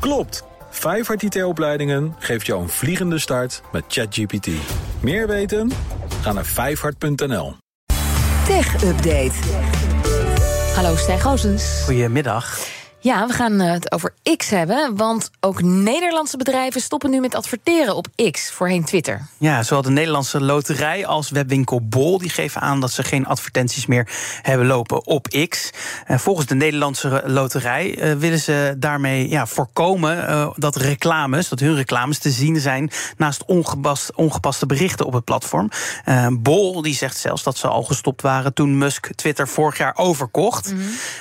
Klopt! Vijfhart IT-opleidingen geeft jou een vliegende start met ChatGPT. Meer weten? Ga naar vijfhart.nl. Tech Update. Hallo Stijn Goosens. Goedemiddag. Ja, we gaan eh, het over X hebben. Want ook Nederlandse bedrijven stoppen nu met adverteren op X, voorheen Twitter. Ja, zowel de Nederlandse Loterij als webwinkel Bol... die geven aan dat ze geen advertenties meer hebben lopen op X. En volgens de Nederlandse Loterij uh, willen ze daarmee ja, voorkomen... Uh, dat reclames, dat hun reclames te zien zijn... naast ongepast, ongepaste berichten op het platform. Uh, Bol die zegt zelfs dat ze al gestopt waren... toen Musk Twitter vorig jaar overkocht. Mm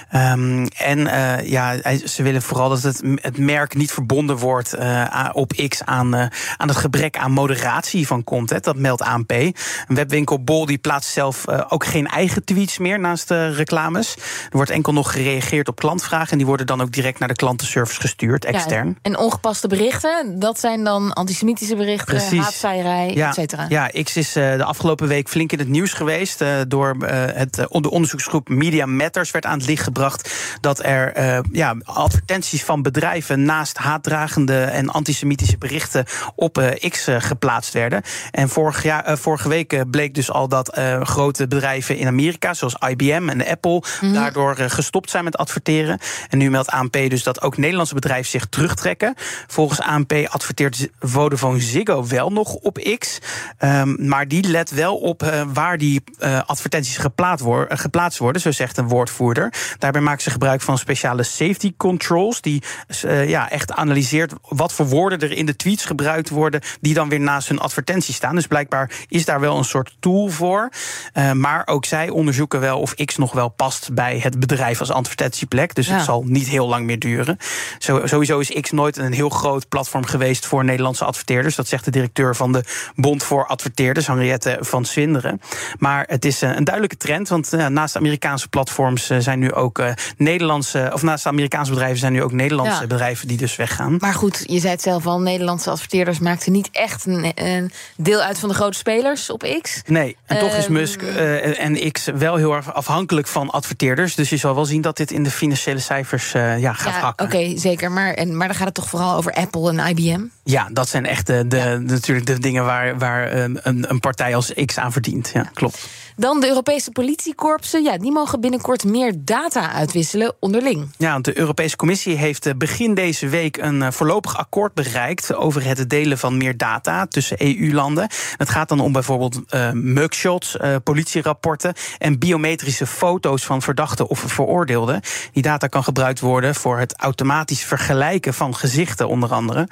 -hmm. um, en ja ze willen vooral dat het, het merk niet verbonden wordt uh, op X aan, uh, aan het gebrek aan moderatie van content. Dat meldt ANP. Een webwinkel Bol die plaatst zelf uh, ook geen eigen tweets meer naast de reclames. Er wordt enkel nog gereageerd op klantvragen en die worden dan ook direct naar de klantenservice gestuurd, extern. Ja, en ongepaste berichten, dat zijn dan antisemitische berichten, Precies. haatzaaierij, ja, et cetera. Ja, X is de afgelopen week flink in het nieuws geweest. door het, de onderzoeksgroep Media Matters werd aan het licht gebracht dat er ja, advertenties van bedrijven naast haatdragende en antisemitische berichten op uh, X uh, geplaatst werden. En vorig jaar, uh, vorige week bleek dus al dat grote bedrijven in Amerika, zoals IBM en Apple, mm -hmm. daardoor gestopt zijn met adverteren. En nu meldt ANP dus dat ook Nederlandse bedrijven zich terugtrekken. Volgens ANP adverteert Vodafone Ziggo wel nog op X. Um, maar die let wel op waar die advertenties geplaatst, worden, geplaatst worden, zo zegt een woordvoerder. Daarbij maken ze gebruik van speciale safety controls, die uh, ja, echt analyseert wat voor woorden er in de tweets gebruikt worden, die dan weer naast hun advertenties staan. Dus blijkbaar is daar wel een soort tool voor. Uh, maar ook zij onderzoeken wel of X nog wel past bij het bedrijf als advertentieplek. Dus ja. het zal niet heel lang meer duren. Zo, sowieso is X nooit een heel groot platform geweest voor Nederlandse adverteerders. Dat zegt de directeur van de Bond voor Adverteerders, Henriette van Swinderen. Maar het is een duidelijke trend, want uh, naast Amerikaanse platforms zijn nu ook Nederlandse, of naast de Amerikaanse bedrijven zijn nu ook Nederlandse ja. bedrijven die dus weggaan. Maar goed, je zei het zelf al, Nederlandse adverteerders maakten niet echt een, een deel uit van de grote spelers op X. Nee, en toch is Musk uh, en X wel heel erg afhankelijk van adverteerders. Dus je zal wel zien dat dit in de financiële cijfers uh, ja, gaat ja, hakken. Oké, okay, zeker. Maar, en, maar dan gaat het toch vooral over Apple en IBM? Ja, dat zijn echt de, de, ja. natuurlijk de dingen waar, waar een, een partij als X aan verdient. Ja, klopt. Dan de Europese politiekorpsen. Ja, die mogen binnenkort meer data uitwisselen onderling. Ja, want de Europese Commissie heeft begin deze week een voorlopig akkoord bereikt over het delen van meer data tussen EU-landen. Het gaat dan om bijvoorbeeld uh, mugshots, uh, politierapporten en biometrische foto's van verdachten of veroordeelden. Die data kan gebruikt worden voor het automatisch vergelijken van gezichten, onder andere.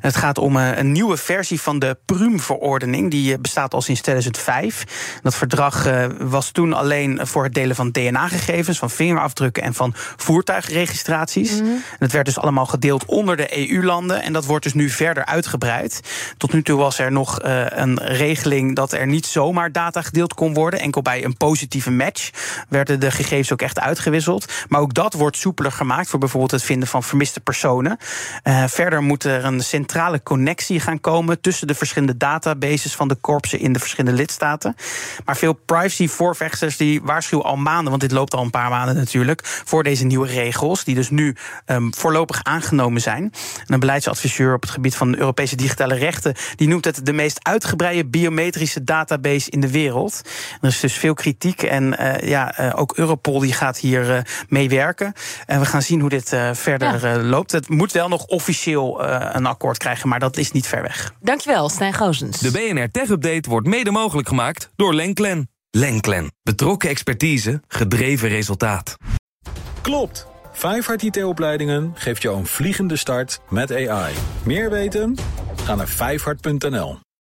Het gaat om uh, een nieuwe versie van de Prüm-verordening. Die bestaat al sinds 2005. Dat verdrag was toen alleen voor het delen van DNA-gegevens, van vingerafdrukken en van voertuigregistraties. Mm. Het werd dus allemaal gedeeld onder de EU-landen en dat wordt dus nu verder uitgebreid. Tot nu toe was er nog een regeling dat er niet zomaar data gedeeld kon worden. Enkel bij een positieve match werden de gegevens ook echt uitgewisseld. Maar ook dat wordt soepeler gemaakt voor bijvoorbeeld het vinden van vermiste personen. Uh, verder moet er een centrale connectie gaan komen tussen de verschillende databases van de korpsen in de verschillende lidstaten. Maar veel privacy-voorvechters die waarschuwen al maanden, want dit loopt al een paar maanden natuurlijk, voor deze nieuwe regels, die dus nu um, voorlopig aangenomen zijn. En een beleidsadviseur op het gebied van Europese digitale rechten, die noemt het de meest uitgebreide biometrische database in de wereld. Er is dus veel kritiek en uh, ja, uh, ook Europol die gaat hier uh, meewerken. En we gaan zien hoe dit verder ja. loopt. Het moet wel nog officieel een akkoord krijgen, maar dat is niet ver weg. Dankjewel, Stijn Goosens. De BNR Tech Update wordt mede mogelijk gemaakt door Lenklen. Lenklen. Betrokken expertise, gedreven resultaat. Klopt. Vijfhart IT-opleidingen geeft jou een vliegende start met AI. Meer weten? Ga naar vijfhart.nl.